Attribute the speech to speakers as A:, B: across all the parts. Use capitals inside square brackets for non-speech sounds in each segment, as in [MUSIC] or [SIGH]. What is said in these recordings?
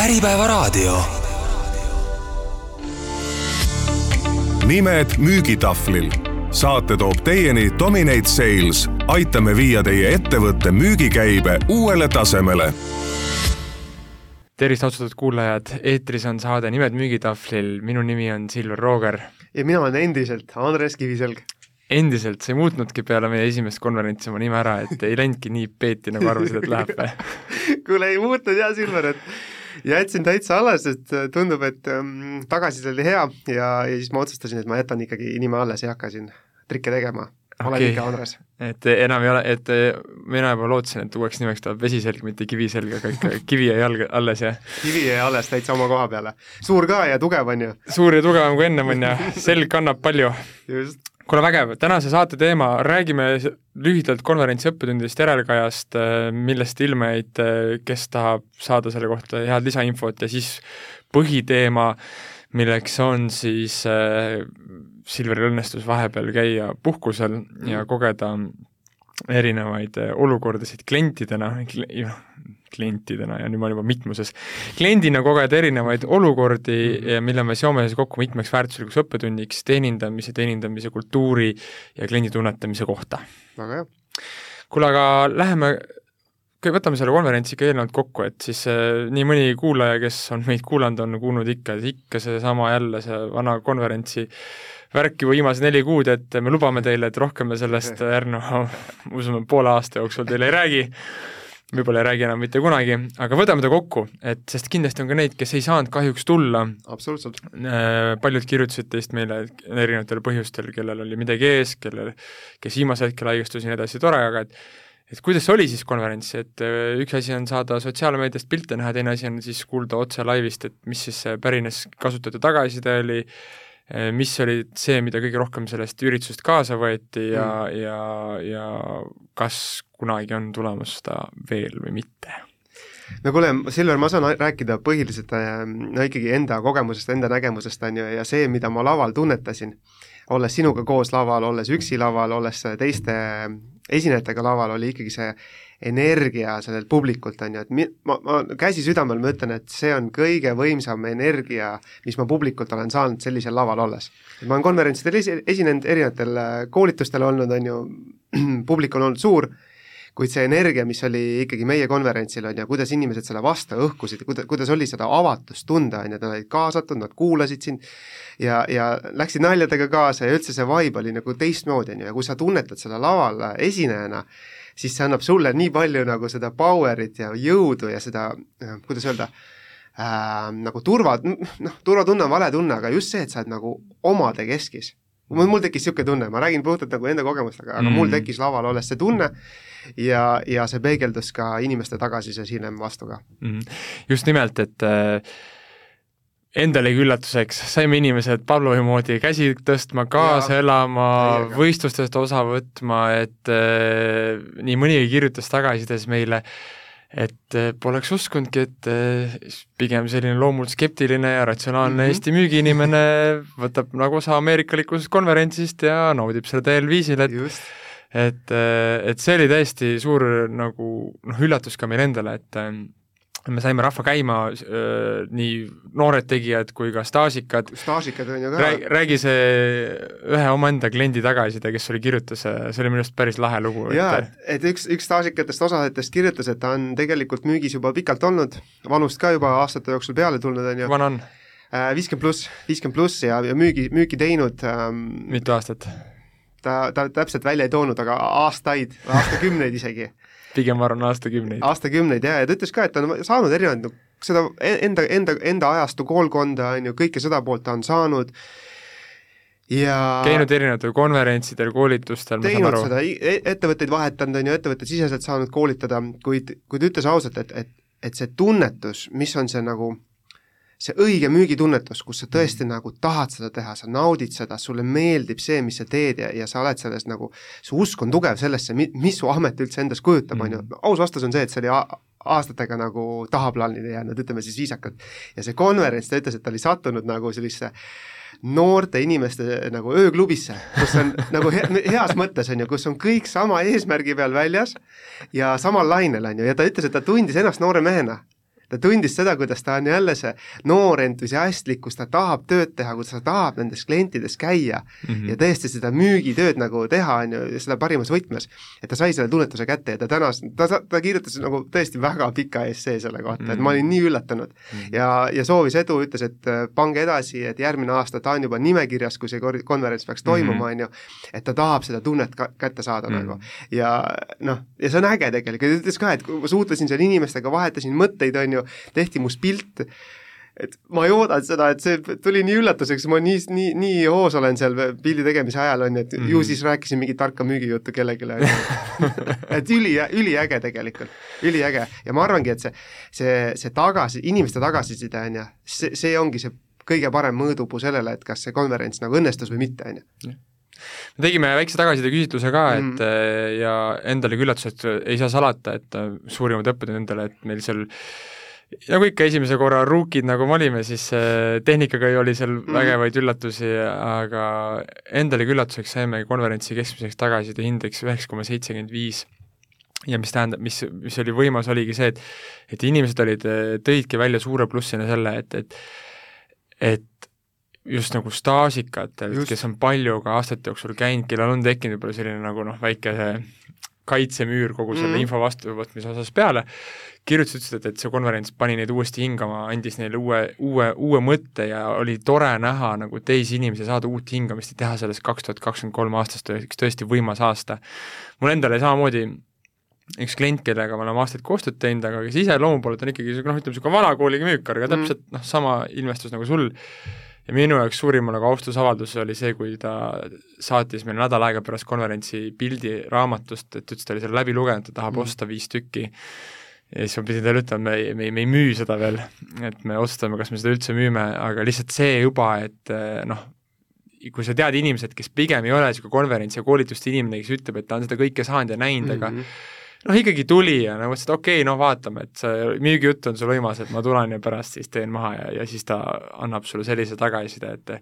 A: Äripäevaraadio.
B: nimed müügitahvlil. saate toob teieni Dominate Sales. aitame viia teie ettevõtte müügikäibe uuele tasemele
C: tervist, austatud kuulajad, eetris on saade Nimed müügitahvlil, minu nimi on Silver Rooger.
D: ja mina olen endiselt Andres Kiviselg.
C: endiselt, sa ei muutnudki peale meie esimest konverentsi oma nime ära, et ei läinudki nii peeti, nagu arvasid, et läheb või? [LAUGHS]
D: kuule, ei muutnud jah, Silver, et jätsin täitsa alles, et tundub, et ähm, tagasiside oli hea ja, ja siis ma otsustasin, et ma jätan ikkagi nime alles, ei hakka siin trikke tegema olen okay. ikka Andres.
C: et enam ei ole, et mina juba lootsin, et uueks nimeks tuleb vesiselg, mitte kiviselg, aga ikka [LAUGHS] kivi jäi all, alles, jah?
D: kivi jäi alles täitsa oma koha peale. suur ka ja tugev, on ju?
C: suur ja tugevam kui ennem, on ju, selg kannab palju. Kuule, vägev, tänase saate teema, räägime lühidalt konverentsi õppetundidest järelkajast, millest ilma jäid, kes tahab saada selle kohta head lisainfot ja siis põhiteema, milleks on siis äh, Silveril õnnestus vahepeal käia puhkusel ja mhm. kogeda erinevaid äh, olukordasid klientidena, klientidena ja nüüd ma olen juba mitmuses, kliendina kogeda erinevaid olukordi, mhm. mille me seome siis kokku mitmeks väärtuslikuks õppetunniks teenindamise, teenindamise kultuuri ja kliendi tunnetamise kohta.
D: väga hea.
C: kuule, aga läheme võtame selle konverentsi ikka eelnevalt kokku, et siis äh, nii mõni kuulaja, kes on meid kuulanud, on kuulnud ikka, ikka seesama jälle, see vana konverentsi värk juba viimased neli kuud, et me lubame teile, et rohkem me sellest [LAUGHS] järgneva, [LAUGHS] ma usun, poole aasta jooksul teile ei räägi, võib-olla ei räägi enam mitte kunagi, aga võtame ta kokku, et sest kindlasti on ka neid, kes ei saanud kahjuks tulla.
D: absoluutselt.
C: Äh, paljud kirjutasid teist meile erinevatel põhjustel, kellel oli midagi ees, kellel, kes viimasel hetkel haigestus ja nii edasi, tore, aga et et kuidas oli siis konverents, et äh, üks asi on saada sotsiaalmeediast pilte näha, teine asi on siis kuulda otse laivist, et mis siis pärines kasutajate tagasiside oli, mis oli see, mida kõige rohkem sellest üritusest kaasa võeti ja mm., ja, ja kas kunagi on tulemas seda veel või mitte?
D: no kuule, Silver, ma saan rääkida põhiliselt äh, no ikkagi enda kogemusest, enda nägemusest, on ju, ja see, mida ma laval tunnetasin, olles sinuga koos laval, olles üksi laval, olles teiste esinejatega laval, oli ikkagi see energia sellelt publikult, on ju, et mi-, ma, ma käsi südamel ma ütlen, et see on kõige võimsam energia, mis ma publikult olen saanud sellisel laval olles. ma olen konverentsidel esi-, esinenud, erinevatel äh, koolitustel olnud, on ju, [CLEARS THROAT] publik on olnud suur, kuid see energia, mis oli ikkagi meie konverentsil, on ju, kuidas inimesed selle vastu õhkusid, kuida-, kuidas oli seda avatust tunda, on ju, nad olid kaasatud, nad kuulasid sind ja, ja läksid naljadega kaasa ja üldse see vibe oli nagu teistmoodi, on ju, ja kui sa tunnetad seda laval esinejana, siis see annab sulle nii palju nagu seda power'it ja jõudu ja seda, äh, kuidas öelda äh,, nagu turva, noh, turvatunne on vale tunne, aga just see, et sa oled nagu omade keskis. mul, mul tekkis niisugune tunne, ma räägin puhtalt nagu enda kogemust, aga, aga mm. mul tekkis laval olles see tunne ja, ja see peegeldus ka inimeste tagasisides hiljem vastu ka
C: mm.. just nimelt, et äh endalegi üllatuseks saime inimesed Pavlovi moodi käsi tõstma, kaasa ja, elama, võistlustest osa võtma, et äh, nii mõnigi kirjutas tagasisides meile, et äh, poleks uskunudki, et äh, pigem selline loomult skeptiline ja ratsionaalne mm -hmm. Eesti müügiinimene võtab nagu osa ameerikalikust konverentsist ja naudib seda täiel viisil, et Just. et, äh, et see oli täiesti suur nagu noh, üllatus ka meile endale, et äh, me saime rahva käima nii noored tegijad kui ka staažikad.
D: staažikad on ju ka.
C: räägi, see ühe omaenda kliendi tagasiside, kes sulle kirjutas, see oli minu arust päris lahe lugu.
D: jaa, et, et üks, üks staažikatest osalejatest kirjutas, et ta on tegelikult müügis juba pikalt olnud, vanust ka juba aastate jooksul peale tulnud, on ju.
C: vana on?
D: Äh, viiskümmend pluss, viiskümmend pluss ja, ja müügi, müüki teinud ähm,
C: mitu aastat?
D: Ta, ta täpselt välja ei toonud, aga aastaid, aastakümneid isegi [LAUGHS]
C: pigem ma arvan aastakümneid.
D: aastakümneid jah, ja ta ütles ka, et ta on saanud erinevaid no, seda e-, enda, enda, enda ajastu koolkonda, on ju, kõike seda poolt ta on saanud ja
C: käinud erinevatel konverentsidel, koolitustel,
D: ma saan aru. seda, e-, ettevõtteid vahetanud, on ju, ettevõttesiseselt saanud koolitada, kuid, kuid ütles ausalt, et, et, et see tunnetus, mis on see nagu see õige müügitunnetus, kus sa tõesti mm. nagu tahad seda teha, sa naudid seda, sulle meeldib see, mis sa teed ja, ja sa oled selles nagu, su usk on tugev sellesse, mi-, mis su amet üldse endast kujutab, on ju, mm. aus vastus on see, et see oli aastatega nagu tahaplaanile jäänud, ütleme siis viisakalt. ja see konverents, ta ütles, et ta oli sattunud nagu sellisesse noorte inimeste nagu ööklubisse, kus on [LAUGHS] nagu he heas mõttes, on ju, kus on kõik sama eesmärgi peal väljas ja samal lainel, on ju, ja ta ütles, et ta tundis ennast noore mehena ta tundis seda, kuidas ta on jälle see noor entusiastlik, kus ta tahab tööd teha, kus ta tahab nendes klientides käia mm -hmm. ja tõesti seda müügitööd nagu teha, on ju, seda parimas võtmes. et ta sai selle tunnetuse kätte ja ta tänas, ta, ta kirjutas nagu tõesti väga pika essee selle kohta mm, -hmm. et ma olin nii üllatunud mm. -hmm. ja, ja soovis edu, ütles, et äh, pange edasi, et järgmine aasta ta on juba nimekirjas, kui see konverents peaks toimuma, mhm. on ju, et ta tahab seda tunnet ka kätte saada mm -hmm. nagu. ja noh, ja see on äge tegelikult, ta ütles ka, et kui ma suhtlesin seal inimestega, vahetasin mõtteid, on ju, tehti must pilt, et ma ei oodanud seda, et see tuli nii üllatuseks, ma nii, nii, nii hoos olen seal pildi tegemise ajal, on ju, et mm -hmm. ju siis rääkisin mingit tarka müügijuttu kellelegi, ju. [LAUGHS] et üli, üliäge tegelikult, üliäge ja ma arvangi, et see, see, see tagasi, inimeste tagasiside, on ju, see, see ongi see kõige parem mõõdupuu sellele, et kas see konverents nagu õnnestus või mitte, on ju
C: me tegime väikse tagasiside küsitluse ka, et mm. ja endalegi üllatus, et ei saa salata, et suurimad õppetund endale, et meil seal nagu ikka esimese korra ruukid, nagu me olime, siis tehnikaga oli seal mm. vägevaid üllatusi, aga endalegi üllatuseks saime konverentsi keskmiseks tagasiside hindeks üheksa koma seitsekümmend viis ja mis tähendab, mis, mis oli võimas, oligi see, et et inimesed olid, tõidki välja suure plussina selle, et, et et just nagu staažikatel, kes on palju ka aastate jooksul käinud, kellel on tekkinud võib-olla selline nagu noh, väike see kaitsemüür kogu selle mm. info vastuvõtmise osas peale, kirjutasid, ütlesid, et, et see konverents pani neid uuesti hingama, andis neile uue, uue, uue mõtte ja oli tore näha nagu teisi inimesi saada uut hingamist ja teha sellest kaks tuhat kakskümmend kolm aastast üks tõesti võimas aasta. mul endal oli samamoodi üks klient, kellega me oleme aastaid koostööd teinud, aga kes ise loomu poolelt on ikkagi noh, ütleme niisugune vanakooliga müük, aga mm. täpselt noh, sama ilmestus nagu sul, ja minu jaoks suurim nagu austusavaldus oli see, kui ta saatis meile nädal aega pärast konverentsi pildi raamatust, et ütles, ta oli selle läbi lugenud, ta tahab mm. osta viis tükki. ja siis ma pidin talle ütlema, me ei, me ei, me ei müü seda veel, et me otsustame, kas me seda üldse müüme, aga lihtsalt see juba, et noh, kui sa tead inimesed, kes pigem ei ole niisugune konverentsi ja koolituste inimene, kes ütleb, et ta on seda kõike saanud ja näinud mm, -hmm. aga mhm noh, ikkagi tuli ja nagu mõtlesin, et okei okay,, noh vaatame, et see müügijutt on sul võimas, et ma tulen ja pärast siis teen maha ja, ja siis ta annab sulle sellise tagasiside, et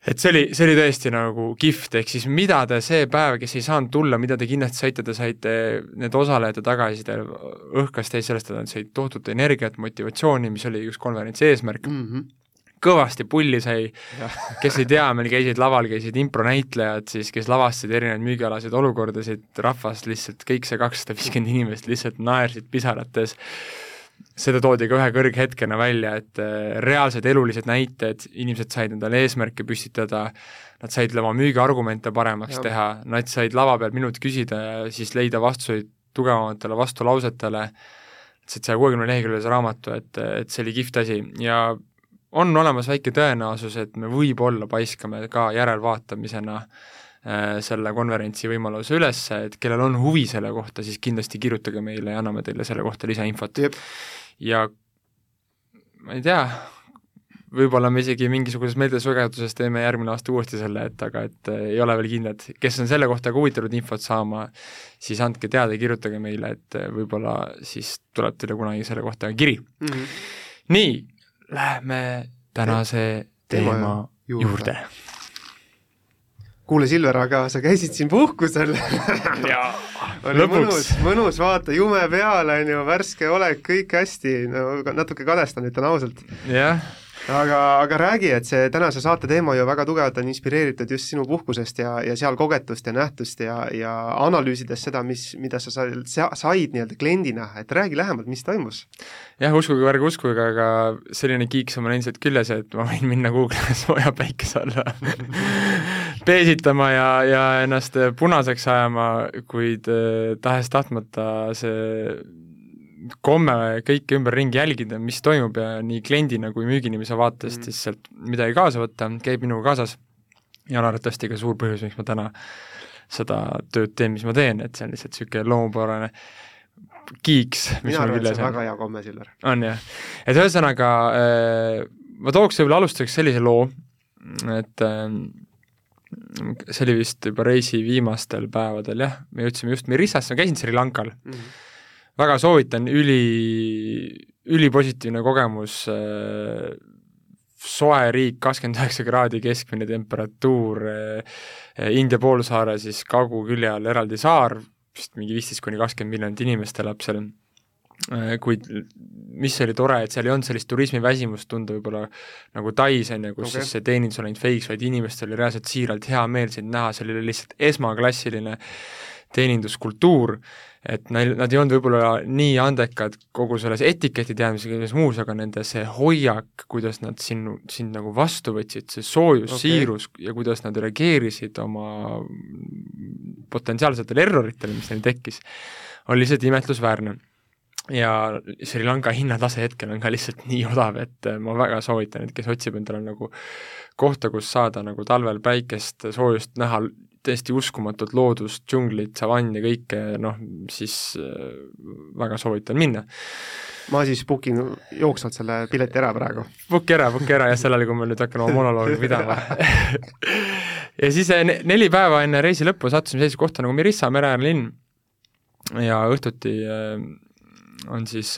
C: et see oli, see oli tõesti nagu kihvt, ehk siis mida te see päev, kes ei saanud tulla, mida te kindlasti saite, te saite need osalejate tagasiside, õhkas teis sellest, et nad said tohutut energiat, motivatsiooni, mis oli just konverentsi eesmärk. Mm, -hmm kõvasti pulli sai, kes ei tea, meil käisid laval, käisid impronäitlejad siis, kes lavastasid erinevaid müügialaseid olukordasid, rahvas lihtsalt, kõik see kakssada viiskümmend inimest lihtsalt naersid pisarates, seda toodi ka ühe kõrghetkena välja, et äh, reaalsed elulised näited, inimesed said endale eesmärke püstitada, nad said oma müügiargumente paremaks ja. teha, nad said lava peal minut küsida ja siis leida vastuseid tugevamatele vastulausetele, said saja kuuekümne leheküljelise raamatu, et, et see oli kihvt asi. Ja on olemas väike tõenäosus, et me võib-olla paiskame ka järelvaatamisena äh, selle konverentsi võimaluse üles, et kellel on huvi selle kohta, siis kindlasti kirjutage meile ja anname teile selle kohta lisainfot. ja ma ei tea, võib-olla me isegi mingisuguses meeldesugeduses teeme järgmine aasta uuesti selle, et aga et äh, ei ole veel kindlad, kes on selle kohta ka huvitatud infot saama, siis andke teada kirjutage meile, et äh, võib-olla siis tuleb teile kunagi selle kohta kiri mm. -hmm. nii, Läheme tänase teema, teema juurde, juurde..
D: kuule, Silver, aga sa käisid siin puhkusel.
C: Jaa,
D: lõpuks. mõnus vaata, jume peal, on ju, värske olek, kõik hästi, no natuke kadestan, ütlen ausalt.
C: jah
D: aga, aga räägi, et see tänase saate teema ju väga tugevalt on inspireeritud just sinu puhkusest ja, ja seal kogetust ja nähtust ja, ja analüüsides seda, mis, mida sa said, said nii-öelda kliendina, et räägi lähemalt, mis toimus?
C: jah, uskuge või ärge uskuge, aga selline kiiks on mul endiselt küljes, et ma võin minna Google'i sooja [LAUGHS] päikese alla [LAUGHS] peesitama ja, ja ennast punaseks ajama, kuid eh, tahes-tahtmata see komme kõike ümberringi jälgida, mis toimub ja nii kliendina kui müügiinimese vaatest mm. siis sealt midagi kaasa võtta, käib minuga kaasas ja on arvatavasti ka suur põhjus, miks ma täna seda tööd teen, mis ma teen, et see on lihtsalt niisugune loomupärane kiiks,
D: mis mina arvan, et see on väga hea komme, Silver.
C: on jah, et ühesõnaga äh, ma tooks võib-olla alustuseks sellise loo, et äh, see oli vist juba reisi viimastel päevadel jah, me jõudsime just Merissasse, ma käisin Sri Lankal mm. -hmm väga soovitan, üli, ülipositiivne kogemus äh,, soe riik, kakskümmend üheksa kraadi keskmine temperatuur äh,, India poolsaare siis kaugkülje all eraldi saar, vist mingi viisteist kuni kakskümmend miljonit inimest elab seal äh,, kuid mis oli tore, et seal ei olnud sellist turismiväsimust tunda võib-olla nagu Tais, on ju, kus okay. siis see teenindus oli ainult fake, vaid inimestel oli reaalselt siiralt hea meel sind näha, see oli lihtsalt esmaklassiline teeninduskultuur, et neil, nad ei olnud võib-olla nii andekad kogu selles etiketi teadmisega ja kõiges muus, aga nende see hoiak, kuidas nad sinu, sind nagu vastu võtsid, see soojus okay., siirus ja kuidas nad reageerisid oma potentsiaalsetele erroritele, mis neil tekkis, oli lihtsalt imetlusväärne ja Sri Lanka hinnatase hetkel on ka lihtsalt nii odav, et ma väga soovitan, et kes otsib endale nagu kohta, kus saada nagu talvel päikest, soojust näha, täiesti uskumatut loodust, džunglit, savanni, kõike, noh, siis äh, väga soovitan minna.
D: ma siis book in jooksvalt selle pileti ära praegu.
C: Book'i ära, book'i ära jah, sellele, kui ma nüüd hakkan oma monoloogi pidama [LAUGHS] ja siis äh, neli päeva enne reisi lõppu sattusime sellisesse kohta nagu Mirissa mereäärlinn ja õhtuti äh, on siis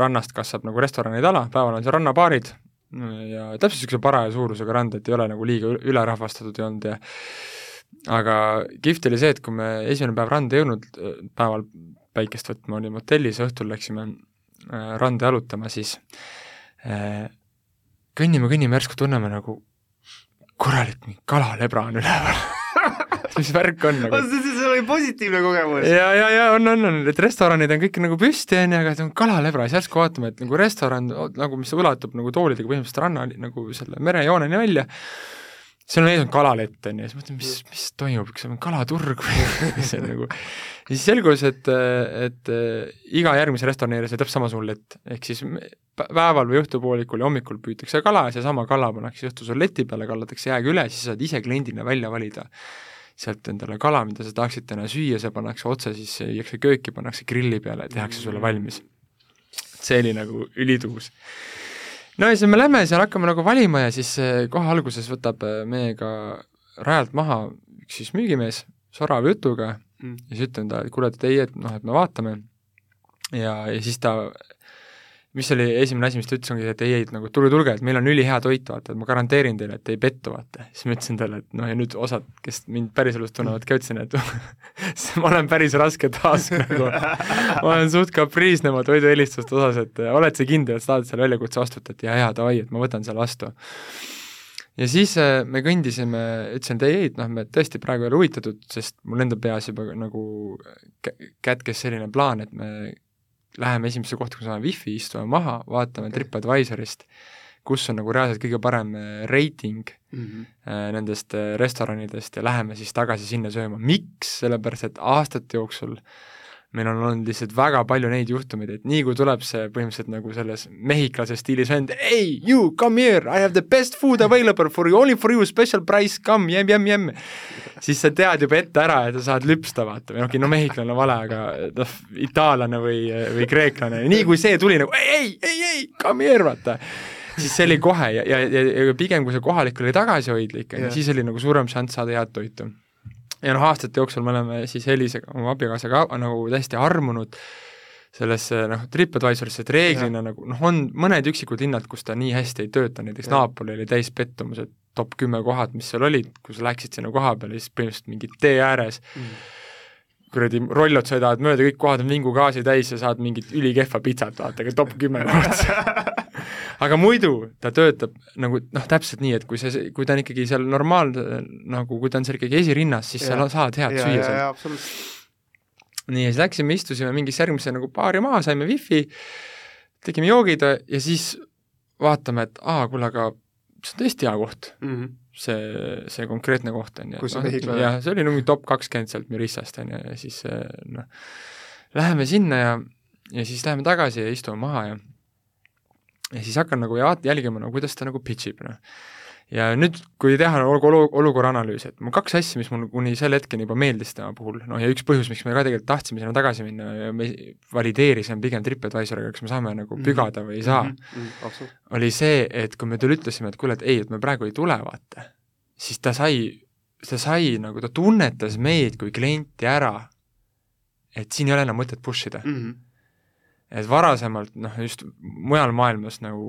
C: rannast kasvab nagu restoranide ala, päeval on seal rannabaarid ja täpselt niisuguse paraja suurusega rand, et ei ole nagu liiga ülerahvastatud ei olnud ja aga kihvt oli see, et kui me esimene päev randa ei jõudnud, päeval päikest võtma olime hotellis, õhtul läksime äh, randa jalutama, siis äh, kõnnime, kõnnime, järsku tunneme nagu korralik mingi kalalebra on üleval [LAUGHS] mis värk on nagu.
D: see oli positiivne kogemus.
C: ja, ja, ja on, on, on, et restoranid on kõik nagu püsti, on ju, aga see on kalalebra, siis järsku vaatame, et nagu restoran nagu, mis ulatub nagu toolidega põhimõtteliselt ranna nagu selle merejooneni välja seal on ees on kalalett, on ju, siis mõtlen, mis, mis toimub, kas see on kalaturg või [LAUGHS] see on nagu, ja siis selgus, et, et iga järgmise restorani ääres on täpselt samasugune lett, ehk siis päeval või õhtupoolikul ja hommikul püütakse kala ja seesama kala pannakse õhtul leti peale, kallatakse jääga üle, siis saad ise kliendina välja valida sealt endale kala, mida sa tahaksid täna süüa, see pannakse otse siis, viiakse kööki, pannakse grilli peale ja tehakse sulle valmis. see oli nagu ülituus no ja siis me lähme seal, hakkame nagu valima ja siis eh, kohe alguses võtab eh, meiega rajalt maha üks siis müügimees sorava jutuga mm. ja siis ütlen talle, et kuule, et ei, et noh, et me vaatame ja, ja siis ta mis oli esimene asi, mis ta ütles, ongi, et ei, ei, nagu tulge, tulge, et meil on ülihea toit, vaata, et ma garanteerin teile, et ei pettu, vaata. siis ma ütlesin talle, et noh, ja nüüd osad, kes mind päriselus tunnevad, ka ütlesin, et [LAUGHS] ma olen päris raske taas [LAUGHS] nagu, ma olen suht kapriisne oma toidueelistuste osas, et oled sa kindel, et sa tahad selle väljakutse vastu võtta, et jaa, jaa, davai, et ma võtan selle vastu ja siis äh, me kõndisime, ütlesin, et ei, ei, et noh, me tõesti praegu ei ole huvitatud, sest mul enda peas juba nagu kätkes selline plaan, et me läheme esimesse kohta, kus on wifi, istume maha, vaatame okay. TripAdvisorist, kus on nagu reaalselt kõige parem äh, reiting mm -hmm. nendest äh, restoranidest ja läheme siis tagasi sinna sööma. miks? sellepärast, et aastate jooksul meil on olnud lihtsalt väga palju neid juhtumeid, et nii kui tuleb see põhimõtteliselt nagu selles mehhiklase stiilis vend, ei, you come here, I have the best food available for you, only for you, special price, come, jem, jem, jem siis sa tead juba ette ära, et sa saad lüpsta, vaata, või okei, no mehhiklane on vale, aga noh, itaallane või, või kreeklane, nii kui see tuli nagu ei, ei, ei, ei, come here, vaata. Siis see oli kohe ja, ja, ja, ja pigem, kui see kohalik oli tagasihoidlik, siis oli nagu suurem šanss saada head toitu. Ja noh, aastate jooksul me oleme siis Elisega, oma abikaasaga nagu täiesti armunud sellesse noh, TripAdvisorisse, et reeglina nagu noh, on mõned üksikud linnad, kus ta nii hästi ei tööta, näiteks. Napoli oli täis pettumused, top kümme kohad, mis seal olid, kui sa läksid sinna koha peale, siis põhimõtteliselt mingi tee ääres mm. kuradi rollod sõidavad mööda, kõik kohad on vingugaasi täis ja saad mingit ülikehva pitsat, vaata, aga top kümme [LAUGHS] aga muidu ta töötab nagu noh, täpselt nii, et kui see, kui ta on ikkagi seal normaalne, nagu kui ta on seal ikkagi esirinnas, siis ja. sa saad head ja, süüa seal. nii, ja siis läksime, istusime mingisse järgmisse nagu baari maha, saime wifi, tegime joogid ja siis vaatame, et aa, kuule, aga see on tõesti hea koht mm. -hmm. see, see konkreetne koht, on ju.
D: kus see mehhiklane
C: no,? jah, see oli mingi top kakskümmend sealt Mirissast, on ju, ja siis noh, läheme sinna ja, ja siis läheme tagasi ja istume maha ja ja siis hakkan nagu jälgima, no kuidas ta nagu pitch ib, noh ja nüüd, kui teha olu-, olu-, olukorra analüüs, et mul kaks asja, mis mul kuni selle hetkeni juba meeldis tema puhul, noh ja üks põhjus, miks me ka tegelikult tahtsime sinna tagasi minna ja me valideerisime pigem TripAdvisoriga, kas me saame nagu mhm. pügada või ei saa mm, -hmm. oli see, et kui me talle ütlesime, et kuule, et ei, et me praegu ei tule, vaata, siis ta sai, ta sai nagu, ta tunnetas meid kui klienti ära, et siin ei ole enam mõtet push ida mm. -hmm et varasemalt noh, just mujal maailmas nagu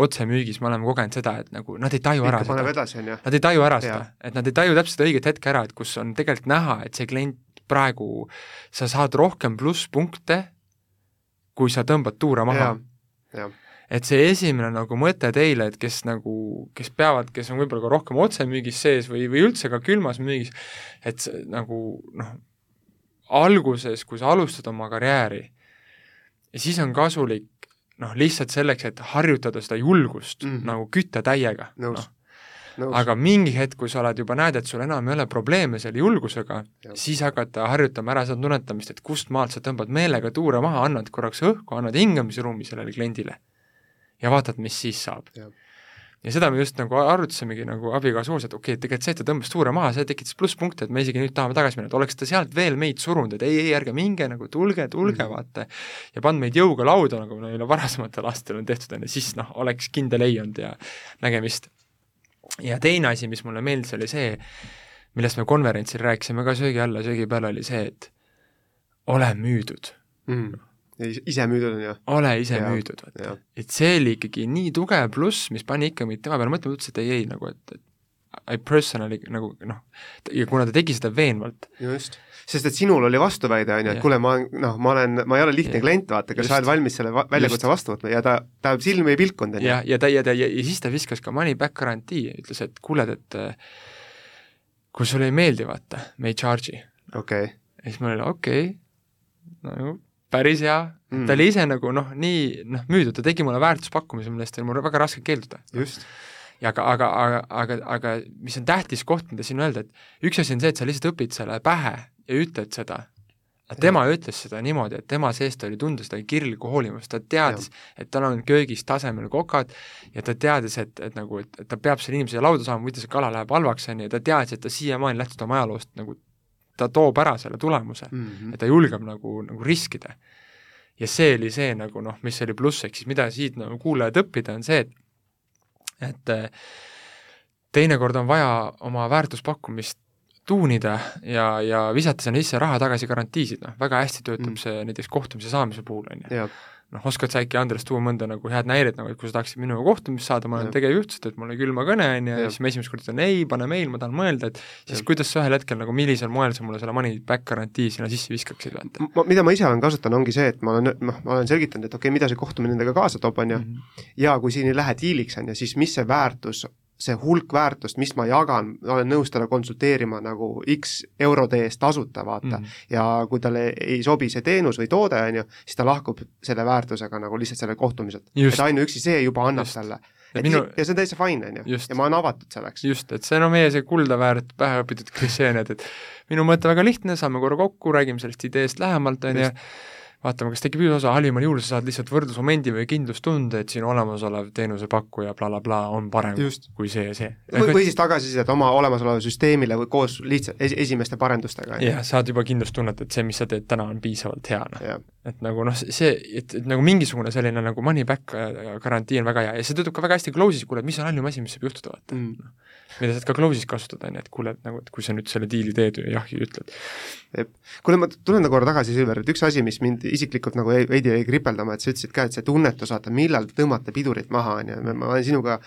C: otsemüügis me oleme kogenud seda, et nagu nad ei taju ära
D: seda.
C: Nad ei taju ära seda, et nad ei taju täpselt õiget hetke ära, et kus on tegelikult näha, et see klient praegu, sa saad rohkem plusspunkte, kui sa tõmbad tuure maha. et see esimene nagu mõte teile, et kes nagu, kes peavad, kes on võib-olla ka rohkem otsemüügis sees või, või üldse ka külmas müügis, et see nagu noh, alguses, kui sa alustad oma karjääri, siis on kasulik noh, lihtsalt selleks, et harjutada seda julgust mm -hmm. nagu kütta täiega, noh. aga mingi hetk, kui sa oled juba, näed, et sul enam ei ole probleeme selle julgusega, siis hakata harjutama ära seda tunnetamist, et kust maalt sa tõmbad meelega tuure maha, annad korraks õhku, annad hingamisruumi sellele kliendile. Ja vaatad, mis siis saab ja seda me just nagu arutasimegi nagu abikaasa koos, et okei okay,, tegelikult see, et ta tõmbas tuure maha, see tekitas plusspunkte, et me isegi nüüd tahame tagasi minna, et oleks ta sealt veel meid surunud, et ei, ei, ärge minge nagu, tulge, tulge mm, vaata, ja pannud meid jõuga lauda, nagu meile varasematel aastatel on tehtud, on ju, siis noh, oleks kindel ei olnud ja nägemist. ja teine asi, mis mulle meeldis, oli see, millest me konverentsil rääkisime ka söögi alla, söögi peal, oli see, et ole müüdud.
D: Mm ise müüdud on ju?
C: ole ise ja, müüdud, vaata. et see oli ikkagi nii tugev pluss, mis pani ikka meid tema peale mõtlema, ütles, et ei, ei nagu, et, et I personally nagu noh, ja kuna ta tegi seda veenvalt.
D: just, sest et sinul oli vastuväide, on ju, et kuule, ma noh, ma olen, ma ei ole lihtne ja. klient, vaata, kas sa oled valmis selle väljakutse vastu võtma ja ta, ta silmi ei pilkunud, on
C: ju. ja, ja ta, ja ta, ja, ja siis ta viskas ka money back garantii, ütles, et kuule, et kui sulle ei meeldi, vaata, me ei charge'i.
D: okei okay..
C: ja siis mul oli okei okay,, no päris hea mm., ta oli ise nagu noh, nii noh, müüdud, ta tegi mulle väärtuspakkumise, millest oli mul väga raske keelduda. ja aga, aga, aga, aga, aga mis on tähtis koht, mida siin öelda, et üks asi on see, et sa lihtsalt õpid selle pähe ja ütled seda, aga tema ja. ütles seda niimoodi, et tema seest oli tunda seda kirglikku hoolimust, ta teadis, et tal on köögis tasemel kokad ja ta teadis, et, et nagu, et, et ta peab selle inimese lauda saama, muidu see kala läheb halvaks, on ju, ja ta teadis, et ta siiamaani lähtub oma ajaloost nagu ta toob ära selle tulemuse mm, -hmm. et ta julgeb nagu, nagu riskida. ja see oli see nagu noh, mis oli pluss, ehk siis mida siit nagu kuulajad õppida, on see, et et äh, teinekord on vaja oma väärtuspakkumist tuunida ja, ja visata sinna sisse raha tagasi garantiisid, noh, väga hästi töötab mm. see näiteks kohtumise saamise puhul, on ju noh, oskad sa äkki, Andres, tuua mõnda nagu head näidet, nagu et kui sa tahaksid minuga kohtumist saada, ma olen tegevjuht, sa teed mulle külma kõne, on ju, ja siis ma esimest korda ütlen ei, pane meil, ma tahan mõelda, et siis ja. kuidas sa ühel hetkel nagu, millisel moel sa mulle selle money back garantii sinna sisse viskaksid, vaata?
D: mida ma ise olen kasutanud, ongi see, et ma olen, noh, ma olen selgitanud, et okei okay,, mida see kohtumine endaga kaasa toob, on ju, mhm. ja kui siin ei lähe diiliks, on ju, siis mis see väärtus see hulk väärtust, mis ma jagan, ma olen nõus talle konsulteerima nagu X eurode eest tasuta, vaata mm. -hmm. ja kui talle ei sobi see teenus või toode, on ju, siis ta lahkub selle väärtusega nagu lihtsalt sellelt kohtumiselt. et ainuüksi see juba annab just. talle. et minu... ja see on täitsa fine, on ju, ja ma olen avatud selleks.
C: just, et see on no, meie see kuldaväärt pähe õpitud klišee, need, et minu mõte väga lihtne, saame korra kokku, räägime sellest ideest lähemalt, on ju, vaatame, kas tekib üks osa, halvimal juhul sa saad lihtsalt võrdlusmomendi või kindlustunde, et sinu olemasolev teenusepakkuja blablabla bla, bla, on parem Just. kui see ja see.
D: või, või siis tagasisidet oma olemasolevale süsteemile või koos lihtsalt es esimeste parendustega.
C: jah, saad juba kindlustunnet, et see, mis sa teed täna, on piisavalt hea, noh. et nagu noh, see, et, et nagu mingisugune selline nagu money back äh, garantii on väga hea ja see töötab ka väga hästi close'is, kuule, mis on halvim asi, mis võib juhtuda, vaata mm. Mida saad ka close'is kasutada, on ju, et kuule, et nagu, et kui sa nüüd selle diili teed ja jah ütled.
D: kuule, ma tulen korra tagasi, Silver, et üks asi, mis mind isiklikult nagu veidi jäi kripeldama, et sa ütlesid ka, et see tunnetus, vaata, millal tõmmata pidurit maha, on ju, ma olen sinuga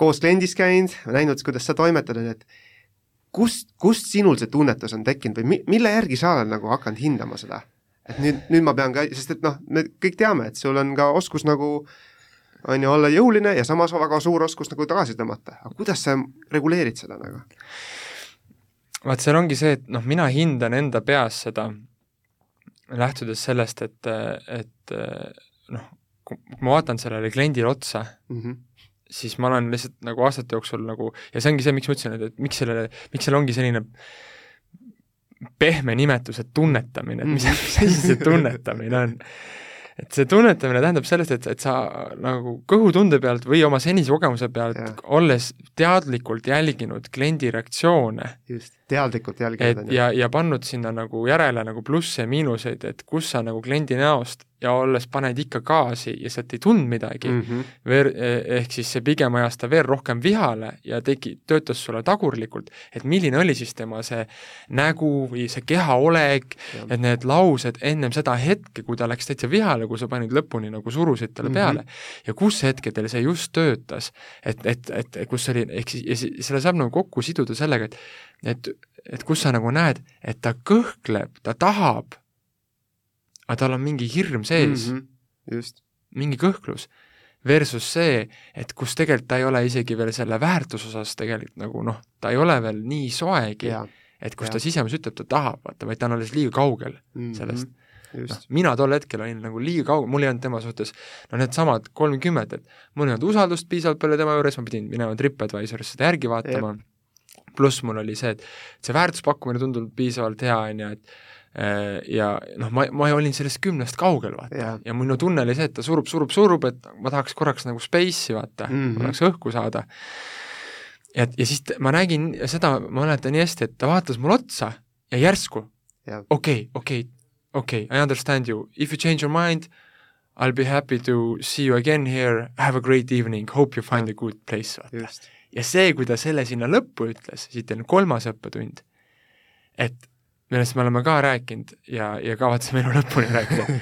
D: koos kliendis käinud, näinud, kuidas sa toimetad, on ju, et kust, kust sinul see tunnetus on tekkinud või mi-, mille järgi sa oled nagu hakanud hindama seda? et nüüd, nüüd ma pean ka, sest et noh, me kõik teame, et sul on ka oskus nagu äh, on ju, olla jõuline ja samas väga suur oskus nagu tagasi tõmmata, aga kuidas sa reguleerid seda nagu?
C: vaat seal ongi see, et noh, mina hindan enda peas seda lähtudes sellest, et, et noh, kui ma vaatan sellele kliendile otsa mm, -hmm. siis ma olen lihtsalt nagu aastate jooksul nagu, ja see ongi see, miks ma ütlesin, et, et miks sellele, miks seal ongi selline pehme nimetus, et tunnetamine, et mis, [LAUGHS] mis asi see tunnetamine on et see tunnetamine tähendab sellest, et, et sa nagu kõhutunde pealt või oma senise kogemuse pealt, olles teadlikult jälginud kliendi reaktsioone.
D: Teadlikult jälginud.
C: et ja, ja pannud sinna nagu järele nagu plusse ja miinuseid, et kus sa nagu kliendi näost ja olles paned ikka gaasi ja sealt ei tulnud midagi mm, -hmm. ver-, ehk siis see pigem ajas ta veel rohkem vihale ja tegi, töötas sulle tagurlikult, et milline oli siis tema see nägu või see kehaolek, et need laused ennem seda hetke, kui ta läks täitsa vihale, kui sa panid lõpuni nagu surusid talle mm -hmm. peale, ja kus hetkedel see just töötas, et, et, et kus oli, ehk siis, ja selle saab nagu kokku siduda sellega, et et, et kus sa nagu näed, et ta kõhkleb, ta tahab aga tal on mingi hirm sees mm. -hmm
D: just,
C: mingi kõhklus, versus see, et kus tegelikult ta ei ole isegi veel selle väärtuse osas tegelikult nagu noh, ta ei ole veel nii soegi, et kus
D: jaa.
C: ta sisemas ütleb, ta tahab, vaata, vaid ta on alles liiga kaugel
D: Mhm.
C: sellest. noh mina tol hetkel olin nagu liiga kaugel, mul ei olnud tema suhtes no needsamad kolmkümmend, et mul ei olnud usaldust piisavalt palju tema juures, ma pidin minema TripAdvisorist seda järgi vaatama, pluss mul oli see, et see väärtuspakkumine tundub piisavalt hea, on ju, et äh, ja noh, ma, ma olin sellest kümnest kaugel, vaata
D: Jah.
C: ja minu tunne oli see, et ta surub, surub, surub, et ma tahaks korraks nagu space'i, vaata mm,
D: Mhm.
C: -hmm. ma tahaks õhku saada. et ja siis ma nägin seda, ma mäletan nii hästi, et ta vaatas mulle otsa ja järsku okei, okei, okei, I understand you, if you change your mind, I will be happy to see you again here, have a great evening, hope you find a good place, vaata. Ja see, kui ta selle sinna lõppu ütles, siit on kolmas õppetund, et millest me oleme ka rääkinud ja, ja kavatseme elu lõpuni rääkida,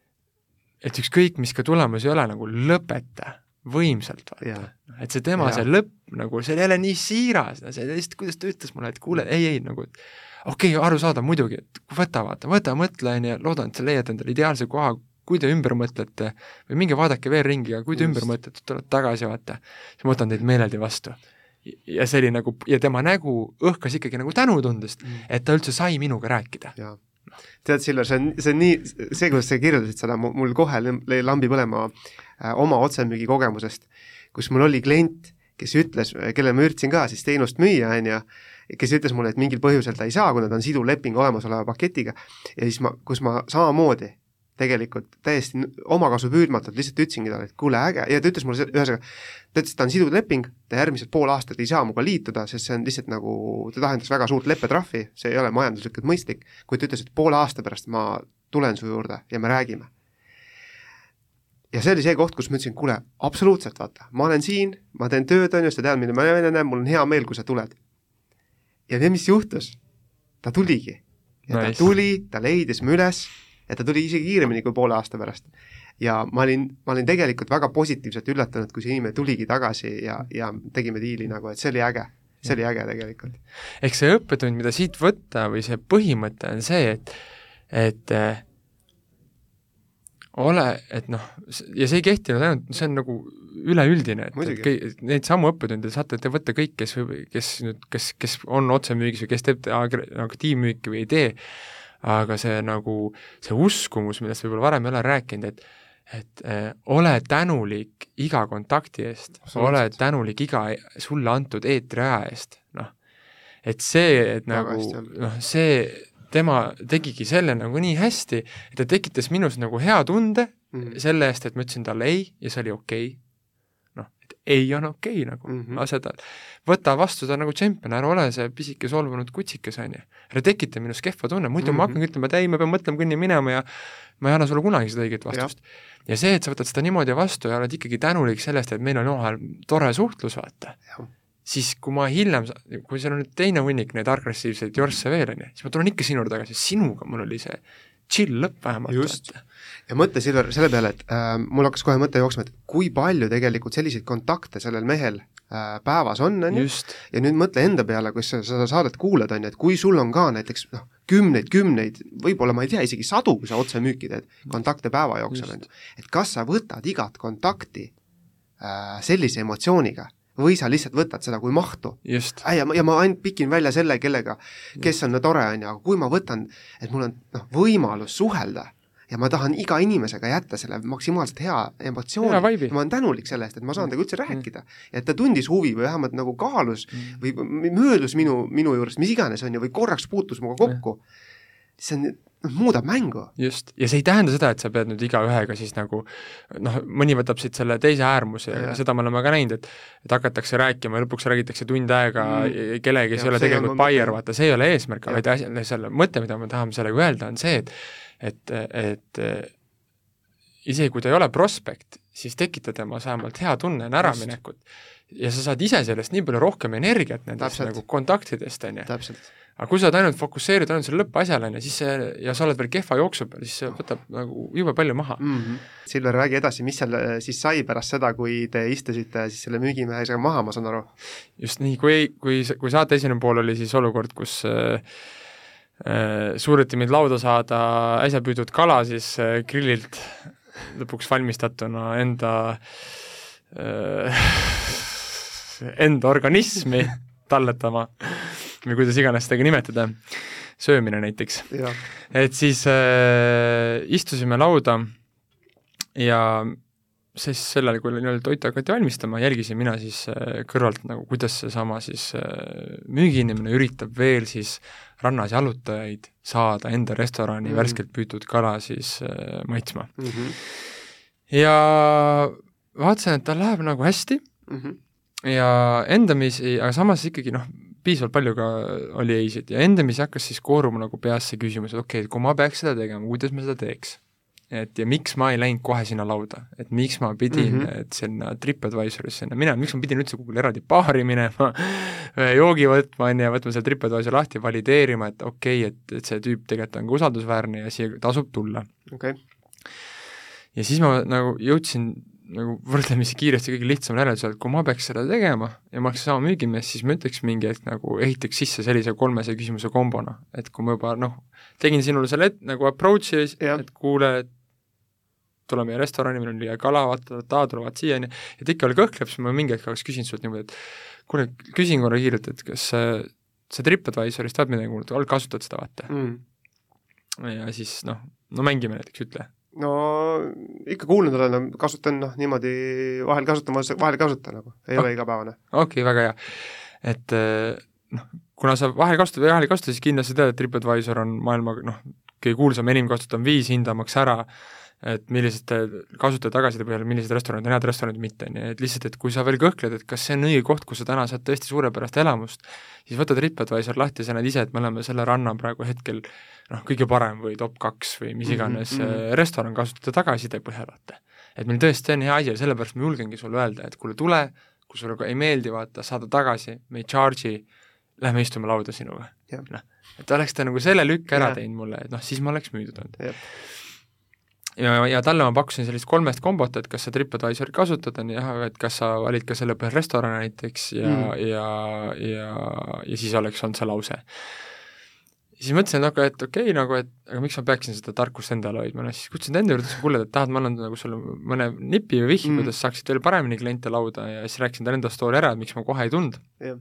C: [LAUGHS] et ükskõik, mis ka tulemus ei ole, nagu lõpeta võimsalt, vaata. Et see tema see lõpp nagu, see oli jälle nii siiras, see lihtsalt, kuidas ta ütles mulle, et kuule, ei, ei nagu, okei okay,, arusaadav muidugi, et võta, vaata, võta, mõtle, on ju, loodan, et sa leiad endale ideaalse koha, kui te ümber mõtlete, või minge vaadake veel ringi, aga kui te
D: Just.
C: ümber mõtlete, tulete tagasi, vaata, siis ma võtan teid meeleldi vastu. ja see oli nagu, ja tema nägu õhkas ikkagi nagu tänutundest, et ta üldse sai minuga rääkida.
D: tead, Silver, see on, see on nii, see, kuidas sa kirjeldasid seda, mul kohe lõi lambi põlema äh, oma otsemüügi kogemusest, kus mul oli klient, kes ütles, kellele ma üritasin ka siis teenust müüa, on ju, kes ütles mulle, et mingil põhjusel ta ei saa, kuna ta on siduv leping olemasoleva paketiga, ja siis ma, kus ma samamoodi tegelikult täiesti omakasu püüdmatult lihtsalt ütlesingi talle, et kuule, äge, ja ta ütles mulle, ühesõnaga, ta ütles, et ta on siduv leping, ta järgmised pool aastat ei saa minuga liituda, sest see on lihtsalt nagu, ta tähendas väga suurt leppetrahvi, see ei ole majanduslikult mõistlik, kuid ta ütles, et poole aasta pärast ma tulen su juurde ja me räägime. ja see oli see koht, kus ma ütlesin, kuule, absoluutselt, vaata, ma olen siin, ma teen tööd, on ju, sa tead, mida ma näen, mul on hea meel, kui sa tuled. ja tead, mis juhtus? ta tuligi. ja
C: Nice.
D: ta tuli, ta leidis mu üles ja ta tuli isegi kiiremini kui poole aasta pärast. ja ma olin, ma olin tegelikult väga positiivselt üllatunud, kui see inimene tuligi tagasi ja, ja tegime diili nagu, et see oli äge. see oli äge tegelikult.
C: ehk see õppetund, mida siit võtta või see põhimõte on see, et, et eh, ole, et noh, ja see ei kehtinud ainult, see on nagu üleüldine, et, et
D: Muidugi.
C: kõi- neid samu õppetunde saate te võtta kõik, kes kes nüüd, kes, kes on otsemüügis või kes teeb agre- nagu või ei tee, aga see nagu, see uskumus, millest võib-olla varem ei ole rääkinud, et et eh, ole tänulik iga kontakti eest, ole tänulik iga sulle antud eetriaja eest, noh. et see, et nagu noh, see, tema tegigi selle nagu nii hästi, et ta tekitas minus nagu hea tunde
D: Mhm.
C: selle eest, et ma ütlesin talle ei ja see oli okei okay. Ei on okei okay, nagu mm
D: Mhm.
C: -hmm. tal, võta vastu ta nagu tšempion, ära ole see pisike solvunud kutsikas, on ju. ära tekita minus kehva tunne, muidu mm -hmm. ma
D: Mhm.
C: hakkangi ütlema, et ei, ma pean mõtlema kõnni minema ja ma ei anna sulle kunagi seda õiget vastust. ja see, et sa võtad seda niimoodi vastu ja oled ikkagi tänulik sellest, et meil on omavahel tore suhtlus, vaata siis kui ma hiljem, kui seal on nüüd teine hunnik neid agressiivseid jorsse veel, on ju, siis ma tulen ikka sinu juurde tagasi, sinuga mul oli see chill lõpp vähemalt,
D: Just. Ja mõtle, Silver, selle peale, et äh, mul hakkas kohe mõte jooksma, et kui palju tegelikult selliseid kontakte sellel mehel äh, päevas on, on ju, ja nüüd mõtle enda peale, kui sa seda saadet kuulad, on ju, et kui sul on ka näiteks noh, kümneid, kümneid, võib-olla ma ei tea, isegi sadu, kui sa otsemüüki teed, kontakte päeva jooksul, on ju, et kas sa võtad igat kontakti äh, sellise emotsiooniga või sa lihtsalt võtad seda kui mahtu? Äh, ja ma, ja ma ainult pikin välja selle, kellega, kes on tore, on ju, aga kui ma võtan, et mul on noh, võimalus suhelda ja ma tahan iga inimesega jätta selle maksimaalselt hea emotsiooni ja ma olen tänulik selle eest, et ma saan temaga üldse rääkida. ja et ta tundis huvi või vähemalt nagu kaalus või või möödus minu, minu juurest, mis iganes, on ju, või korraks puutus minuga kokku, see on, noh, muudab mängu.
C: just, ja see ei tähenda seda, et sa pead nüüd igaühega siis nagu noh, mõni võtab siit selle teise äärmuse ja
D: Jah.
C: seda me oleme ka näinud, et et hakatakse rääkima ja lõpuks räägitakse tund aega
D: Mm.
C: mm. kellegi, kes ei ole tegelikult buyer, vaata, see ei ole eesmärk, vaid asja, selle mõte, mida me tahame sellega öelda, on see, et et, et isegi kui ta ei ole prospekt, siis tekita temas vähemalt hea tunne enne äraminekut. ja sa saad ise sellest nii palju rohkem energiat nendest
D: Täpselt.
C: nagu kontaktidest, on ju. aga kui sa oled ainult fokusseerid ainult selle lõppasjale, on ju, siis see, ja sa oled veel kehva jooksu peal, siis see võtab nagu jube palju maha
D: mm. -hmm. Silver, räägi edasi, mis seal äh, siis sai pärast seda, kui te istusite siis selle müügimehega maha, ma saan aru?
C: just nii, kui, kui, kui saate esimene pool oli siis olukord, kus äh, äh, suudeti meid lauda saada äsja püüdud kala siis äh, grillilt lõpuks valmistatuna enda äh, [LAUGHS] enda organismi talletama või kuidas iganes seda ka nimetada, söömine näiteks. et siis äh, istusime lauda ja siis sellel, kui nii-öelda toitu hakati valmistama, jälgisin mina siis äh, kõrvalt nagu, kuidas seesama siis äh, müügiinimene üritab veel siis rannas jalutajaid saada enda restorani mm -hmm. värskelt püütud kala siis äh, maitsma mm. -hmm. ja vaatasin, et tal läheb nagu hästi mm, -hmm ja endamisi, aga samas ikkagi noh, piisavalt palju ka oli ei-sid ja endamisi hakkas siis kooruma nagu peas see küsimus, et okei okay,, kui ma peaks seda tegema, kuidas ma seda teeks? Et ja miks ma ei läinud kohe sinna lauda, et miks ma pidin mm, -hmm. et sinna TripAdvisorisse sinna minema, miks ma pidin üldse kuhugi eraldi baari minema [LAUGHS] joogi võtma, on ju, võtma seal TripAdvisor lahti, valideerima, et okei okay,, et, et see tüüp tegelikult on ka usaldusväärne ja siia tasub tulla.
D: okei okay.
C: ja siis ma nagu jõudsin nagu võrdlemisi kiiresti kõige lihtsam järeldusele, et kui ma peaks seda tegema ja ma oleks sama müügimees, siis ma ütleks mingi hetk nagu ehitaks sisse sellise kolmese küsimuse kombona, et kui ma juba noh, tegin sinule selle et, nagu approach'i, et kuule, et tule meie restorani, meil on liiga kala, vaata, vaata, tulevad siia, on ju, ja ta ikka veel kõhkleb, siis ma mingi hetk oleks küsinud sult niimoodi, et kuule, küsin korra kiirelt, et kas sa, sa TripAdvisorist oled midagi kuulnud, kasutad seda, vaata mm.? ja siis noh, no mängime näiteks, ütle
D: no ikka kuulnud olen, kasutan noh, niimoodi vahel kasutan, vahel ei kasuta nagu, ei oh. ole igapäevane.
C: okei okay,, väga hea. et eh, noh, kuna sa vahel kasutad või vahel ei kasuta, siis kindlasti tead, et TripAdvisor on maailma noh, kõige kuulsam, enim kasutav viis hindamaks ära äh, et millised kasutaja tagasiside põhjal, millised restoranid on head restoranid, mitte, on ju, et lihtsalt, et kui sa veel kõhkled, et kas see on õige koht, kus sa täna saad tõesti suurepärast elamust, siis võta TripAdvisor lahti, sa näed ise, et me oleme selle ranna praegu hetkel noh, kõige parem või top kaks või mis mhm, iganes mm -hmm. restoran kasutajate tagasiside põhjal, vaata. et meil tõesti on hea asi ja sellepärast ma julgengi sulle öelda, et kuule, tule, kui sulle ei meeldi, vaata, saada tagasi, me ei charge'i, lähme istume lauda sinuga. noh, et oleks ta nagu selle lükke ära ja. teinud mulle, et noh, siis ma oleks müüdud olnud ja, ja talle ma pakkusin sellist kolmest kombot, et kas sa TripAdvisorit kasutad, on ju, et kas sa valid ka selle põhjal restorane näiteks ja mm., ja, ja, ja siis oleks olnud see lause. siis mõtlesin, aga et okei okay, nagu, et aga miks ma peaksin seda tarkust endale hoidma, noh siis kutsusin ta enda juurde, ütlesin, kuule, et tahad, ma annan nagu sulle mõne nipi või vihje mm., kuidas saaksid veel paremini kliente lauda ja siis rääkisin talle enda story ära, et miks ma kohe ei tulnud yeah..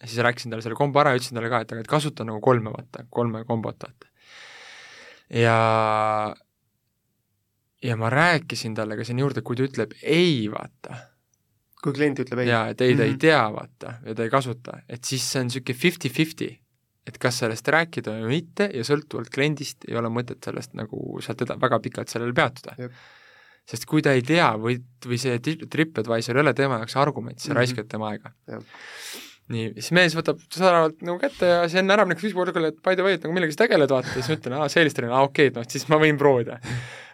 C: ja siis rääkisin talle selle kombo ära ja ütlesin talle ka, et aga et kasuta nagu kolme, vaata, kolme kombot, vaata. ja ja ma rääkisin talle ka sinna juurde, kui ta ütleb ei, vaata.
D: kui klient ütleb ei?
C: jaa, et ei, ta mm -hmm. ei mhm. tea, vaata, ja ta ei kasuta, et siis see on niisugune fifty-fifty, et kas sellest rääkida või mitte ja sõltuvalt kliendist ei ole mõtet sellest nagu sealt eda-, väga pikalt sellele peatuda. sest kui ta ei tea või, või see TripAdvisor ei ole tema jaoks argument, siis sa mm -hmm. raiskad tema aega nii, siis mees võtab säravalt nagu kätte ja siis enne ära minekut küsib korrale, et by the way, et nagu millegagi sa tegeled, vaata, siis ma ütlen, aa, sales trainer, aa okei okay,, noh, siis ma võin proovida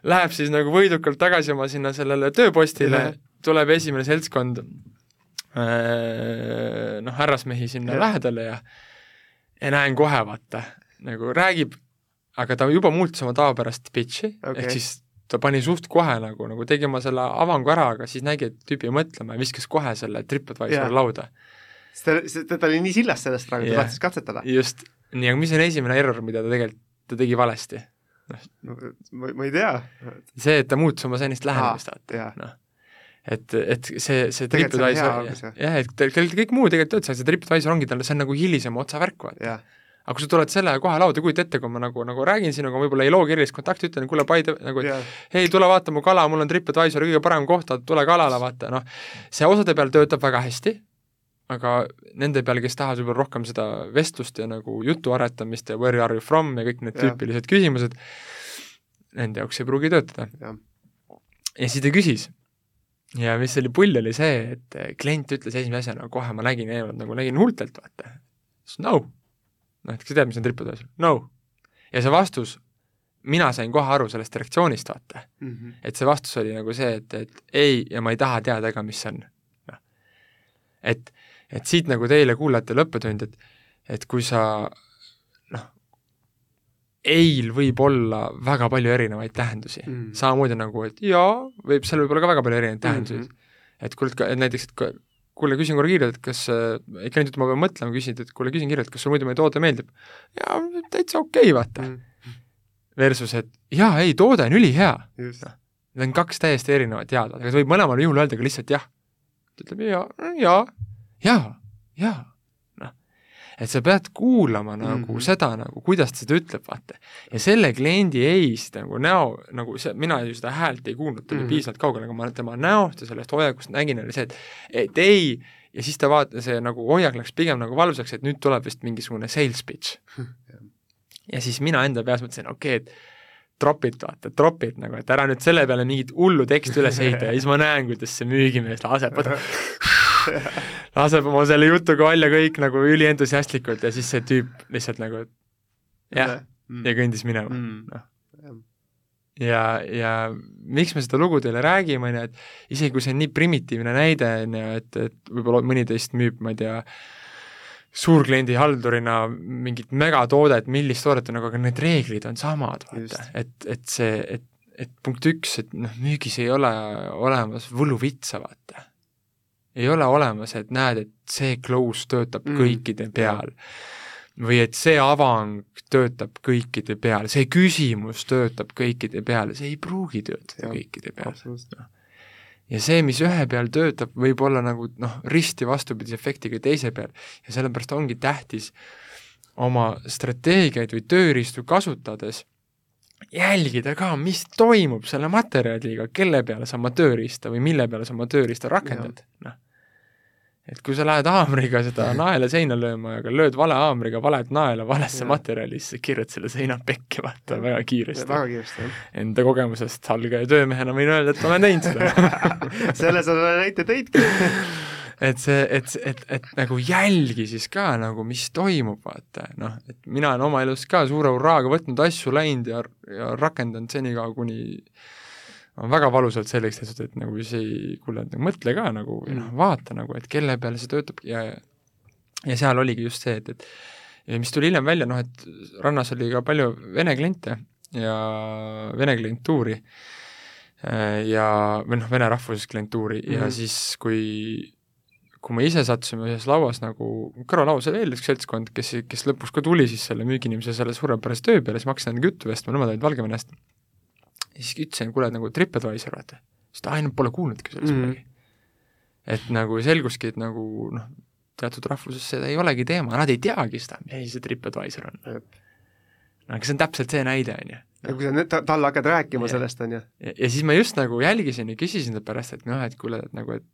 C: läheb siis nagu võidukalt tagasi oma sinna sellele tööpostile, tuleb esimene seltskond äh, noh, härrasmehi sinna ja. lähedale ja ja näen kohe, vaata, nagu räägib, aga ta juba muutis oma tavapärast pitch'i okay., ehk siis ta pani suht kohe nagu, nagu tegi oma selle avangu ära, aga siis nägi, et tüüp jäi mõtlema ja viskas kohe selle TripAdvisori lauda.
D: Sest ta, ta oli nii sillas sellest praegu, ta tahtis katsetada.
C: just, nii, aga mis on esimene error, mida ta tegelikult, ta tegi valesti?
D: noh, ma, ma ei tea.
C: see, et ta muutus oma senist lähenemist, vaata, noh. et, et see, see TripAdvisor, jah, et kõik muu tegelikult üldse, see TripAdvisor ongi talle, see on nagu hilisema otsavärk, vaata. aga kui sa tuled sellega kohe lauda, kujuta ette, kui ma nagu, nagu räägin sinuga, võib-olla ei loo kirjalist kontakti, ütlen, kuule, by the, nagu et hei, tule vaata mu kala, mul on TripAdvisori kõige parem koht, tule kalale, vaata, noh, see osade peal töötab väga hästi, aga nende peal, kes tahavad võib-olla rohkem seda vestlust ja nagu jutu aretamist ja where are you from ja kõik need ja. tüüpilised küsimused, nende jaoks ei pruugi töötada. ja siis ta küsis ja mis oli pull, oli see, et klient ütles esimese asjana, kohe ma nägin eemalt nagu nägin huultelt, vaata. siis no. noh, et kas sa tead, mis on TripAdvisor? no. ja see vastus, mina sain kohe aru sellest reaktsioonist, vaata mm. -hmm. et see vastus oli nagu see, et, et ei ja ma ei taha teada ka, mis see on. noh, et et siit nagu teile, kuulajatele õppetund, et et kui sa noh, eil võib olla väga palju erinevaid tähendusi mm.. samamoodi nagu, et jaa, võib, seal võib olla ka väga palju erinevaid tähendusi mm. -hmm. et kuule, et näiteks, et kuule, küsin korra kiirelt, et kas äh,, klient ütleb, ma pean mõtlema, küsid, et kuule, küsin kiirelt, kas sulle muidu meie toode meeldib? jaa, täitsa okei okay,, vaata mm.. Versus, et jaa, ei, toode on ülihea. Need on kaks täiesti erinevat jaa, aga ta võib mõlemal juhul öelda ka lihtsalt jah. ta ütleb jaa, jaa, jaa, jaa et sa pead kuulama nagu mm -hmm. seda nagu, kuidas ta seda ütleb, vaata. ja selle kliendi eist nagu näo, nagu see, mina ju seda häält ei kuulnud, ta oli mm -hmm. piisavalt kaugel, aga ma tema näost ja sellest hoiakust nägin, oli see, et et ei, ja siis ta vaata-, see nagu hoiak läks pigem nagu valvsaks, et nüüd tuleb vist mingisugune sales pitch [LAUGHS] ja siis mina enda peas mõtlesin, okei okay,, et tropid, vaata, tropid nagu, et ära nüüd selle peale mingit hullu teksti üles ehita ja siis ma näen, kuidas see müügimees laseb, vaata [LAUGHS] [LAUGHS] laseb oma selle jutuga välja kõik nagu ülientusiastlikult ja siis see tüüp lihtsalt nagu jah, mm. ja kõndis minema mm., noh. ja, ja miks me seda lugu teile räägime, on ju, et isegi kui see on nii primitiivne näide, on ju, et, et võib-olla mõni teist müüb, ma ei tea, suurkliendi haldurina mingit megatoodet, millist toodet on, aga need reeglid on samad, vaata, et, et see, et, et punkt üks, et noh, müügis ei ole olemas võluvitsa, vaata ei ole olemas, et näed, et see close töötab mm. kõikide peal. Või et see avang töötab kõikide peal, see küsimus töötab kõikide peal, see ei pruugi töötada ja, kõikide peal. Ja see, mis ühe peal töötab, võib olla nagu noh, risti vastupidise efektiga teise peal. Ja sellepärast ongi tähtis oma strateegiaid või tööriistu kasutades jälgida ka, mis toimub selle materjaliga, kelle peale sa oma tööriista või mille peale sa oma tööriista rakendad, noh et kui sa lähed haamriga seda [LAUGHS] naela seina lööma, aga lööd vale haamriga valet naela valesse ja. materjali, siis sa kirjad selle seina pekki, vaata, väga kiiresti.
D: väga kiiresti, jah.
C: Enda kogemusest algaja töömehena võin öelda, et olen teinud seda [LAUGHS]
D: selle sa näite tõidki [LAUGHS]
C: et see, et, et, et nagu jälgi siis ka nagu, mis toimub, vaata, noh, et mina olen oma elus ka suure hurraaga võtnud asju, läinud ja, ja rakendanud senikaua, kuni väga valusalt selleks tehtud, et nagu see, kuule, nagu mõtle ka nagu mm. noh, vaata nagu, et kelle peale see töötab ja ja seal oligi just see, et, et ja mis tuli hiljem välja, noh et rannas oli ka palju vene kliente ja vene klientuuri ja, või noh, vene rahvusest klientuuri mm. ja siis, kui kui me ise sattusime ühes lauas nagu, kõrvalauas oli veel üks seltskond, kes, kes lõpuks ka tuli siis selle müügiinimese selle suurepärase töö peale, siis ma hakkasin nendega juttu vestma, nemad olid Valgevenest ja siis ütlesin, kuule, nagu TripAdvisor, vaata. siis ta ainult pole kuulnudki sellest mm. midagi. et nagu selguski, et nagu noh, teatud rahvuses seda ei olegi teema, nad ei teagi seda, mis see TripAdvisor on. no aga see on täpselt see näide, on ju.
D: ja kui sa nüüd ta, talle hakkad rääkima ja. sellest, on ju.
C: ja siis ma just nagu jälgisin ja küsisin ta pärast, et noh, et kuule, et nagu, et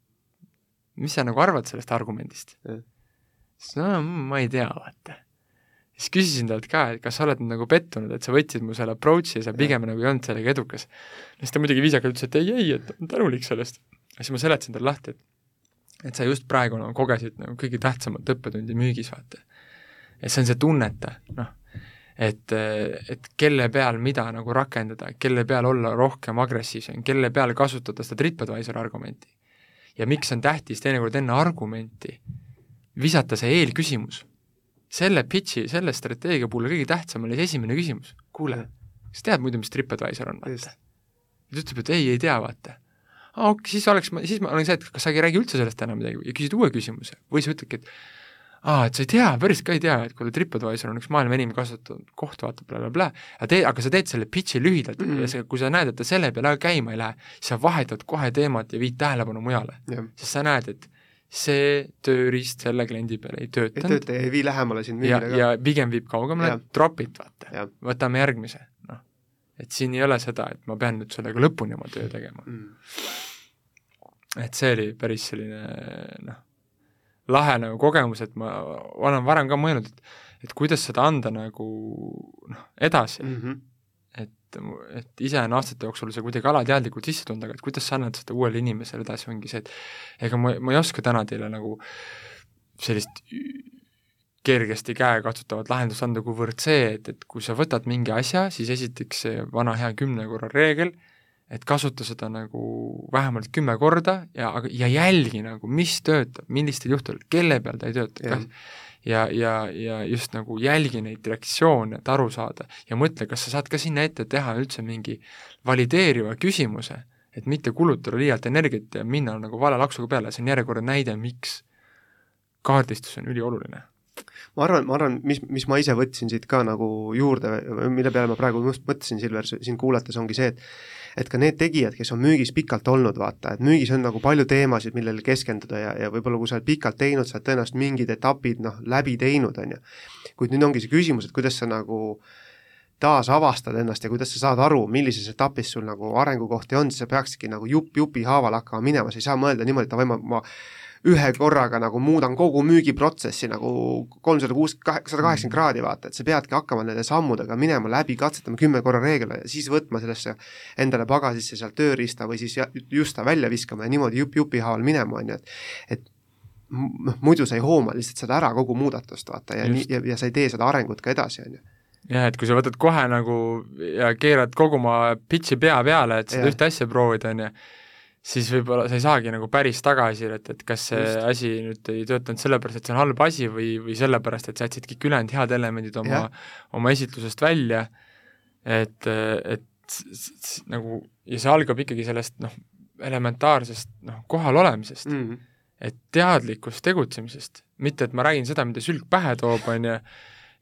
C: mis sa nagu arvad sellest argumendist? siis no ma ei tea, vaata siis küsisin talt ka, et kas sa oled nagu pettunud, et sa võtsid mu selle approach'i ja sa pigem nagu ei olnud sellega edukas. siis ta muidugi viisakalt ütles, et ei, ei, et on tänulik sellest. ja siis ma seletasin talle lahti, et et sa just praegu nagu kogesid nagu kõige tähtsamat õppetundi müügis, vaata. et see on see tunneta, noh, et, et kelle peal mida nagu rakendada, kelle peal olla rohkem agressiivsem, kelle peal kasutada seda TripAdvisori argumenti. ja miks on tähtis teinekord enne argumenti visata see eelküsimus selle pitch'i, selle strateegia puhul kõige tähtsam oli see esimene küsimus, kuule, kas tead muidu, mis TripAdvisor on, vaata? ja ta ütleb, et ei, ei tea, vaata. aa, okei, siis oleks, siis ma olen see, et kas sa ei räägi üldse sellest enam midagi ja küsid uue küsimuse või sa ütledki, et aa, et sa ei tea, päriselt ka ei tea, et kuule, TripAdvisor on üks maailma enim kasutatud koht, vaata bla, bla, aga tee, aga sa teed selle pitch'i lühidalt mm -hmm. ja see, kui sa näed, et ta selle peale käima ei lähe, siis sa vahetad kohe teemat ja viid tähelepanu mujale. sest sa näed, et see tööriist selle kliendi peal ei töötanud.
D: ei tööta ja ei vii lähemale sind
C: müügile ka. ja pigem viib kaugemale, tropid vaata, võtame järgmise, noh. et siin ei ole seda, et ma pean nüüd sellega lõpuni oma töö tegema mm.. et see oli päris selline noh, lahe nagu kogemus, et ma olen varem ka mõelnud, et et kuidas seda anda nagu noh, edasi mm. -hmm et, et ise on aastate jooksul see kuidagi alateadlikult sisse tulnud, aga et kuidas sa annad seda uuele inimesele edasi, ongi see, et ega ma, ma ei oska täna teile nagu sellist kergesti käekatsutavat lahendust anda, kuivõrd see, et, et kui sa võtad mingi asja, siis esiteks see vana hea kümne korra reegel, et kasuta seda nagu vähemalt kümme korda ja, ja jälgi nagu, mis töötab, millistel juhtudel, kelle peal ta ei tööta, kas ja, ja, ja just nagu jälgi neid reaktsioone, et aru saada. Ja mõtle, kas sa saad ka sinna ette teha üldse mingi valideeriva küsimuse, et mitte kulutada liialt energiat ja minna nagu vale laksuga peale, see on järjekordne näide, miks kaardistus on ülioluline
D: ma arvan, ma arvan, mis, mis ma ise võtsin siit ka nagu juurde, mille peale ma praegu just mõtlesin, Silver, sind kuulates, ongi see, et et ka need tegijad, kes on müügis pikalt olnud, vaata, et müügis on nagu palju teemasid, millele keskenduda ja, ja võib-olla kui sa oled pikalt teinud, sa oled tõenäoliselt mingid etapid noh, läbi teinud, on ju. kuid nüüd ongi see küsimus, et kuidas sa nagu taasavastad ennast ja kuidas sa saad aru, millises etapis sul nagu arengukohti on, siis sa peaksidki nagu jupp jupi haaval hakkama minema, sa ei saa mõelda niimoodi, et davai, ma, ma ühe korraga nagu muudan kogu müügiprotsessi nagu kolmsada kuus, sada kaheksakümmend kraadi, vaata, et sa peadki hakkama nende sammudega minema läbi, katsetama kümme korra reegel ja siis võtma sellesse endale pagasisse sealt tööriista või siis just ta välja viskama ja niimoodi jupp jupi haaval minema, on ju, et et noh, muidu sa ei hooma lihtsalt seda ära, kogu muudatust, vaata, ja nii, ja, ja sa ei tee seda arengut ka edasi, on ju
C: jah, et kui sa võtad kohe nagu ja keerad kogu oma pitch'i pea peale, et seda ja. ühte asja proovida, on ju, siis võib-olla sa ei saagi nagu päris tagasisidet, et kas see Just. asi nüüd ei töötanud sellepärast, et see on halb asi või, või sellepärast, et sa jätsid kõik ülejäänud head elemendid oma, oma esitlusest välja, et, et nagu ja see algab ikkagi sellest noh, elementaarsest noh, kohal olemisest mm, -hmm. et teadlikust tegutsemisest, mitte et ma räägin seda, mida sülg pähe toob, on ju,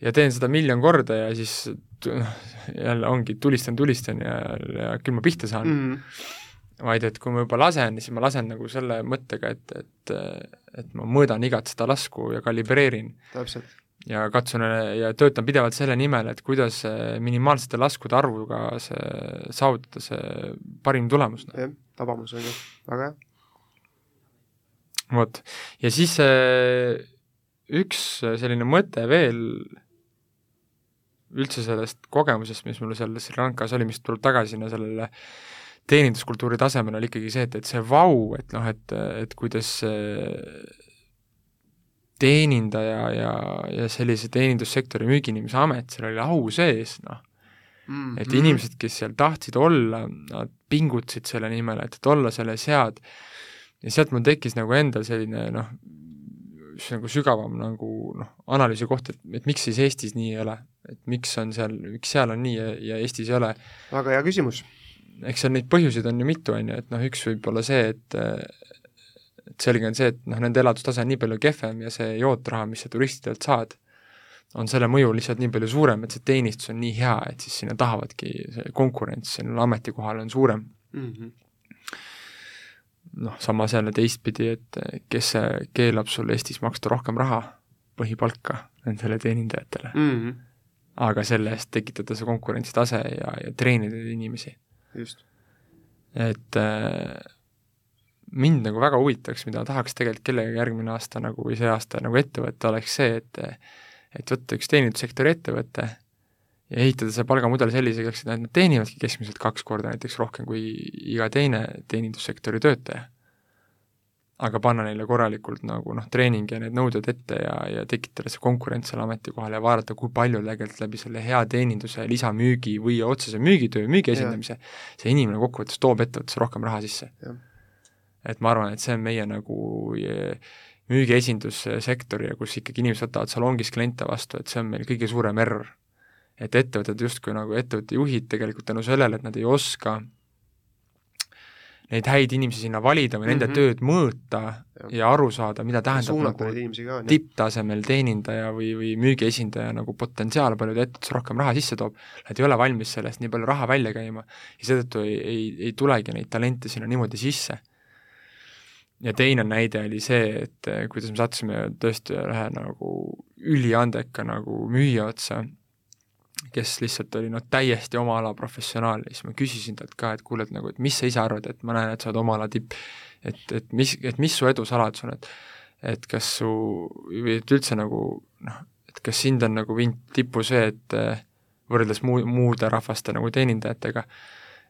C: ja teen seda miljon korda ja siis noh, jälle ongi, tulistan, tulistan ja, ja küll ma pihta saan mm. -hmm vaid et kui ma juba lasen, siis ma lasen nagu selle mõttega, et, et et ma mõõdan igat seda lasku ja kalibreerin. ja katsun ja töötan pidevalt selle nimel, et kuidas minimaalsete laskude arvuga see, saavutada see parim tulemus.
D: jah, tabamus on ju, väga hea.
C: vot, ja siis üks selline mõte veel üldse sellest kogemusest, mis mul seal Sri Lankas oli, mis tuleb tagasi sinna sellele äh, teeninduskultuuri tasemel oli ikkagi see, et, et see vau, et noh, et, et kuidas teenindaja ja, ja sellise teenindussektori müügiinimese amet, seal oli au sees, noh mm,. et mm. inimesed, kes seal tahtsid olla, nad pingutasid selle nimel, et, et olla selles head, ja sealt mul tekkis nagu endal selline noh, nagu sügavam nagu noh, analüüsi koht, et, et miks siis Eestis nii ei ole, et miks on seal, miks seal on nii ja, ja Eestis ei ole.
D: väga hea küsimus
C: eks seal neid põhjuseid on ju mitu, on ju, et noh, üks võib olla see, et et selge on see, et noh, nende elatustase on nii palju kehvem ja see jootraha, mis sa turistidelt saad, on selle mõju lihtsalt nii palju suurem, et see teenistus on nii hea, et siis sinna tahavadki, see konkurents sinna ametikohale on suurem mm. -hmm. noh, samas jälle teistpidi, et kes keelab sul Eestis maksta rohkem raha, põhipalka nendele teenindajatele mm. -hmm. aga selle eest tekitada see konkurentsitase ja, ja treenida inimesi. Et äh, mind nagu väga huvitaks, mida tahaks tegelikult kellegagi järgmine aasta nagu või see aasta nagu ette võtta, oleks see, et et võtta üks teenindussektori ettevõte ja ehitada see palgamudel selliseks, et nad teenivadki keskmiselt kaks korda näiteks rohkem kui iga teine teenindussektori töötaja aga panna neile korralikult nagu noh, treening ja need nõuded ette ja, ja tekitada see konkurents seal ametikohal ja vaadata, kui palju tegelikult läbi selle hea teeninduse, lisamüügi või otsese müügitöö, müügi esindamise, see inimene kokkuvõttes toob ettevõttesse rohkem raha sisse. et ma arvan, et see on meie nagu müügiesindussektor ja kus ikkagi inimesed võtavad salongis kliente vastu, et see on meil kõige suurem error. et ettevõtted justkui nagu ettevõtte juhid tegelikult tänu sellele, et nad ei oska neid häid inimesi sinna valida või mm -hmm. nende tööd mõõta ja, ja aru saada, mida tähendab nagu tipptasemel teenindaja või, või müügiesindaja nagu potentsiaal, palju ta ettevõttes rohkem raha sisse toob, nad ei ole valmis sellest nii palju raha välja käima ja seetõttu ei, ei, ei tulegi neid talente sinna niimoodi sisse. ja teine näide oli see, et eh, kuidas me sattusime tõesti ühe nagu üliandeka nagu müüja otsa kes lihtsalt oli noh, täiesti oma ala professionaal. Ja siis ma küsisin talt ka, et kuule, et nagu, et mis sa ise arvad, et ma näen, et sa oled oma ala tipp, et, et mis, et mis su edu saladus on, et et kas su, või et üldse nagu noh, et kas sind on nagu viinud tippu see, et võrreldes muu, muude rahvaste nagu teenindajatega,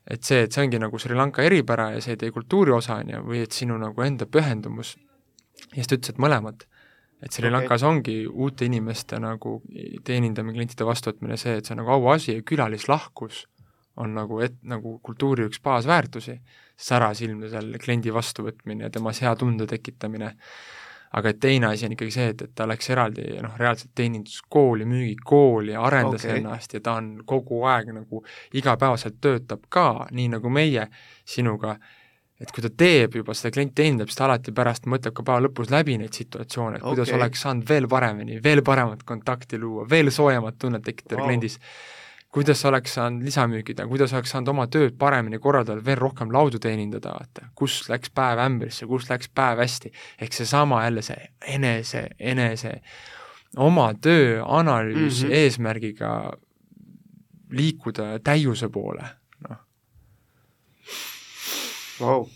C: et see, et see ongi nagu Sri Lanka eripära ja see teie kultuuri osa, on ju, või et sinu nagu enda pühendumus, ja siis ta ütles, et mõlemad et Sri Lankas okay. ongi uute inimeste nagu teenindamine, klientide vastuvõtmine see, et see on nagu auasi ja külalislahkus on nagu et-, nagu kultuuri üks baasväärtusi, särasilmne seal kliendi vastuvõtmine ja temas hea tunde tekitamine, aga et teine asi on ikkagi see, et, et ta läks eraldi noh, reaalselt teeninduskooli, müügikooli, arendas okay. ennast ja ta on kogu aeg nagu igapäevaselt töötab ka, nii nagu meie sinuga et kui ta teeb juba seda klienti teenindab, siis ta alati pärast mõtleb ka päeva lõpus läbi neid situatsioone, et okay. kuidas oleks saanud veel paremini, veel paremat kontakti luua, veel soojemat tunnet tekitada wow. kliendis kuidas oleks saanud lisamüügi teha, kuidas oleks saanud oma tööd paremini korraldada, veel rohkem laudu teenindada, vaata, kus läks päev ämbrisse, kus läks päev hästi, ehk seesama jälle see enese, enese oma töö analüüs mm -hmm. eesmärgiga liikuda täiuse poole,
D: wow..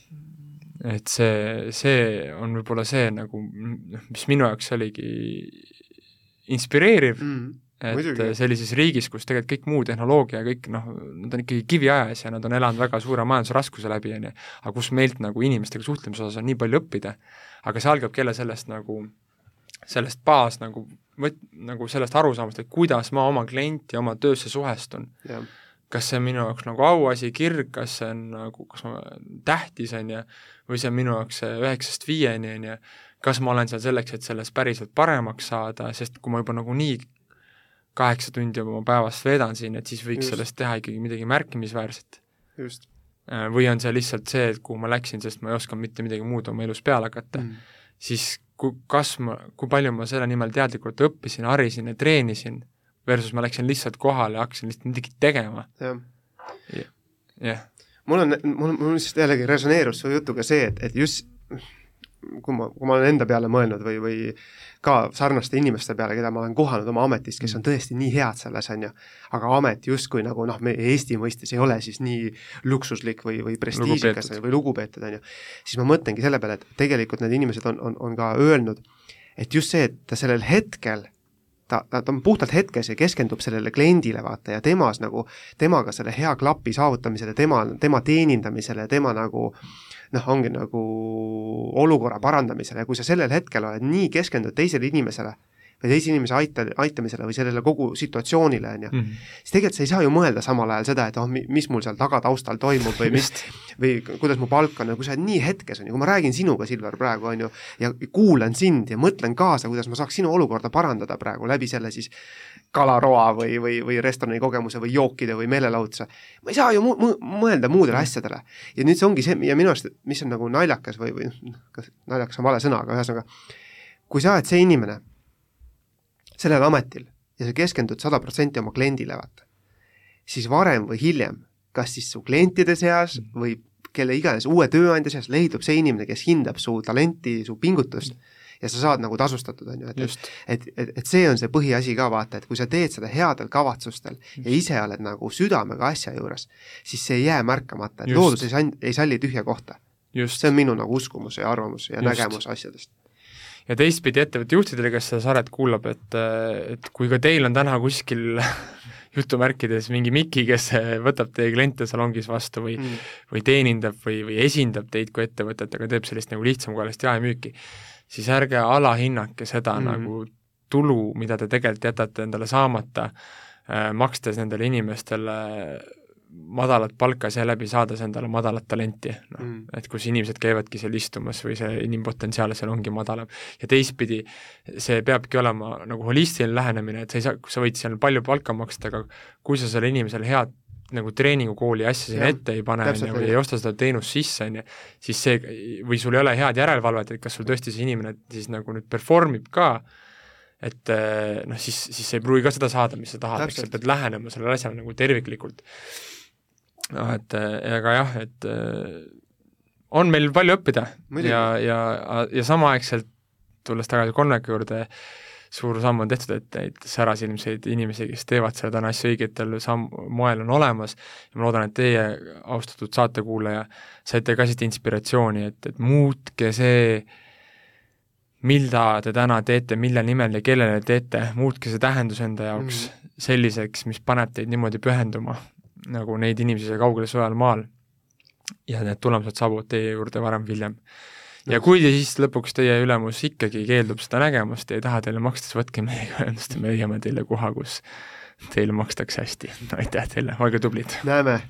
C: et see, see on võib-olla see nagu, noh, mis minu jaoks oligi inspireeriv mm, et Muidugi. sellises riigis, kus tegelikult kõik muu tehnoloogia ja kõik noh, nad on ikkagi kiviajas ja nad on elanud väga suure majandusraskuse läbi, on ju, aga kus meilt nagu inimestega suhtlemise osas on nii palju õppida, aga see algabki jälle sellest nagu, sellest baas nagu nagu sellest arusaamast, et kuidas ma oma klienti, oma töösse suhestun. Kas see on minu jaoks nagu auasi, kirg, kas see on nagu, kas ma, tähtis, on ju, või see on minu jaoks üheksast viieni, on ju, kas ma olen seal selleks, et sellest päriselt paremaks saada, sest kui ma juba nagunii kaheksa tundi oma päevast veedan siin, et siis võiks Just. sellest teha ikkagi midagi märkimisväärset. Äh, või on see lihtsalt see, et kuhu ma läksin, sest ma ei osanud mitte midagi muud oma elus peale hakata mm., siis ku-, kas ma, kui palju ma selle nimel teadlikult õppisin, harisin ja treenisin, versus ma läksin lihtsalt kohale ja hakkasin lihtsalt midagi tegema. jah.
D: Yeah. mul on, mul, mul lihtsalt jällegi resoneerus su jutuga see, et, et just kui ma, kui ma olen enda peale mõelnud või, või ka sarnaste inimeste peale, keda ma olen kohanud oma ametis, kes on mm. tõesti nii head selles, on ju, aga amet justkui nagu noh, me Eesti mõistes ei ole siis nii luksuslik või, või prestiižikas või lugupeetud, on ju, siis ma mõtlengi selle peale, et tegelikult need inimesed on, on, on ka öelnud, et just see, et ta sellel hetkel ta, ta, ta on puhtalt hetkes ja keskendub sellele kliendile, vaata, ja temas nagu, temaga selle hea klapi saavutamisele, tema, tema teenindamisele, tema nagu noh, ongi nagu olukorra parandamisele. Ja kui sa sellel hetkel oled nii keskendunud teisele inimesele või teise inimese aita, aitamisele või sellele kogu situatsioonile, on ju, mhm. siis tegelikult sa ei saa ju mõelda samal ajal seda, et oh, mis mul seal tagataustal toimub või mis, [LAUGHS] või kuidas mu palk on kui sa oled nii hetkes, on ju, kui ma räägin sinuga, Silver, praegu, on ju, ja kuulan sind ja mõtlen kaasa, kuidas ma saaks sinu olukorda parandada praegu läbi selle siis kalaroa või, või, või restorani kogemuse või jookide või meelelahutuse. ma ei saa ju mu-, mu-, mõelda muudele asjadele. ja nüüd see ongi see, ja minu arust, mis on nagu naljakas või, või noh, kas naljakas on vale sõna, aga ühesõnaga, kui sa oled see inimene sellel ametil ja sa keskendud sada protsenti oma kliendile, vaata, siis varem või hiljem, kas siis su klientide seas või kelle iganes uue tööandja seas leidub see inimene, kes hindab su talenti, su pingutust ja sa saad nagu tasustatud, on ju, et et, et, et see on see põhiasi ka vaata, et kui sa teed seda headel kavatsustel Just. ja ise oled nagu südamega asja juures, siis see ei jää märkamata, et Just. loodus ei ei salli tühja kohta. see on minu nagu uskumus ja arvamus ja Just. nägemus asjadest
C: ja teistpidi ettevõtte juhtidele, kes seda saadet kuulab, et, et kui ka teil on täna kuskil [LAUGHS] jutumärkides mingi Miki, kes võtab teie kliente salongis vastu või mm. või teenindab või, või esindab teid kui ettevõtet, aga teeb sellist nagu lihtsamugalist jaemüüki, siis ärge alahinnake seda mm. nagu tulu, mida te tegelikult jätate endale saamata äh,, makstes nendele inimestele madalat palka, seeläbi saades endale madalat talenti, noh mm., et kus inimesed käivadki seal istumas või see inimpotentsiaal seal ongi madalam. ja teistpidi, see peabki olema nagu holistiline lähenemine, et sa ei saa, sa võid seal palju palka maksta, aga kui sa sellele inimesele head nagu treeningukooli asja sinna ette ei pane, on ju, või ei osta seda teenust sisse, on ju, siis see, või sul ei ole head järelevalvet, et kas sul tõesti see inimene siis nagu nüüd perform ib ka, et eh, noh, siis, siis sa ei pruugi ka seda saada, mis sa tahad, eks sa pead lähenema sellele asjale nagu terviklikult. Noh, et aga jah, et eh, on meil palju õppida Muidugi. ja, ja, ja samaaegselt tulles tagasi Konneku juurde, suur samm on tehtud, et neid särasilmseid inimesi, kes teevad seda täna asja õigetel samm, moel on olemas ja ma loodan, et teie, austatud saatekuulaja, saite ka siit inspiratsiooni, et, et muutke see, mida te täna teete, mille nimel ja kellele teete, muutke see tähendus enda jaoks mm. selliseks, mis paneb teid niimoodi pühenduma, nagu neid inimesi seal kaugel sojal maal. ja need tulemused saabuvad teie juurde varem või hiljem ja kui siis lõpuks teie ülemus ikkagi keeldub seda nägemast ja ei taha teile maksta, siis võtke meiega ühendust ja me leiame teile koha, kus teile makstakse hästi. [LAUGHS] aitäh teile, olge tublid!
D: näeme!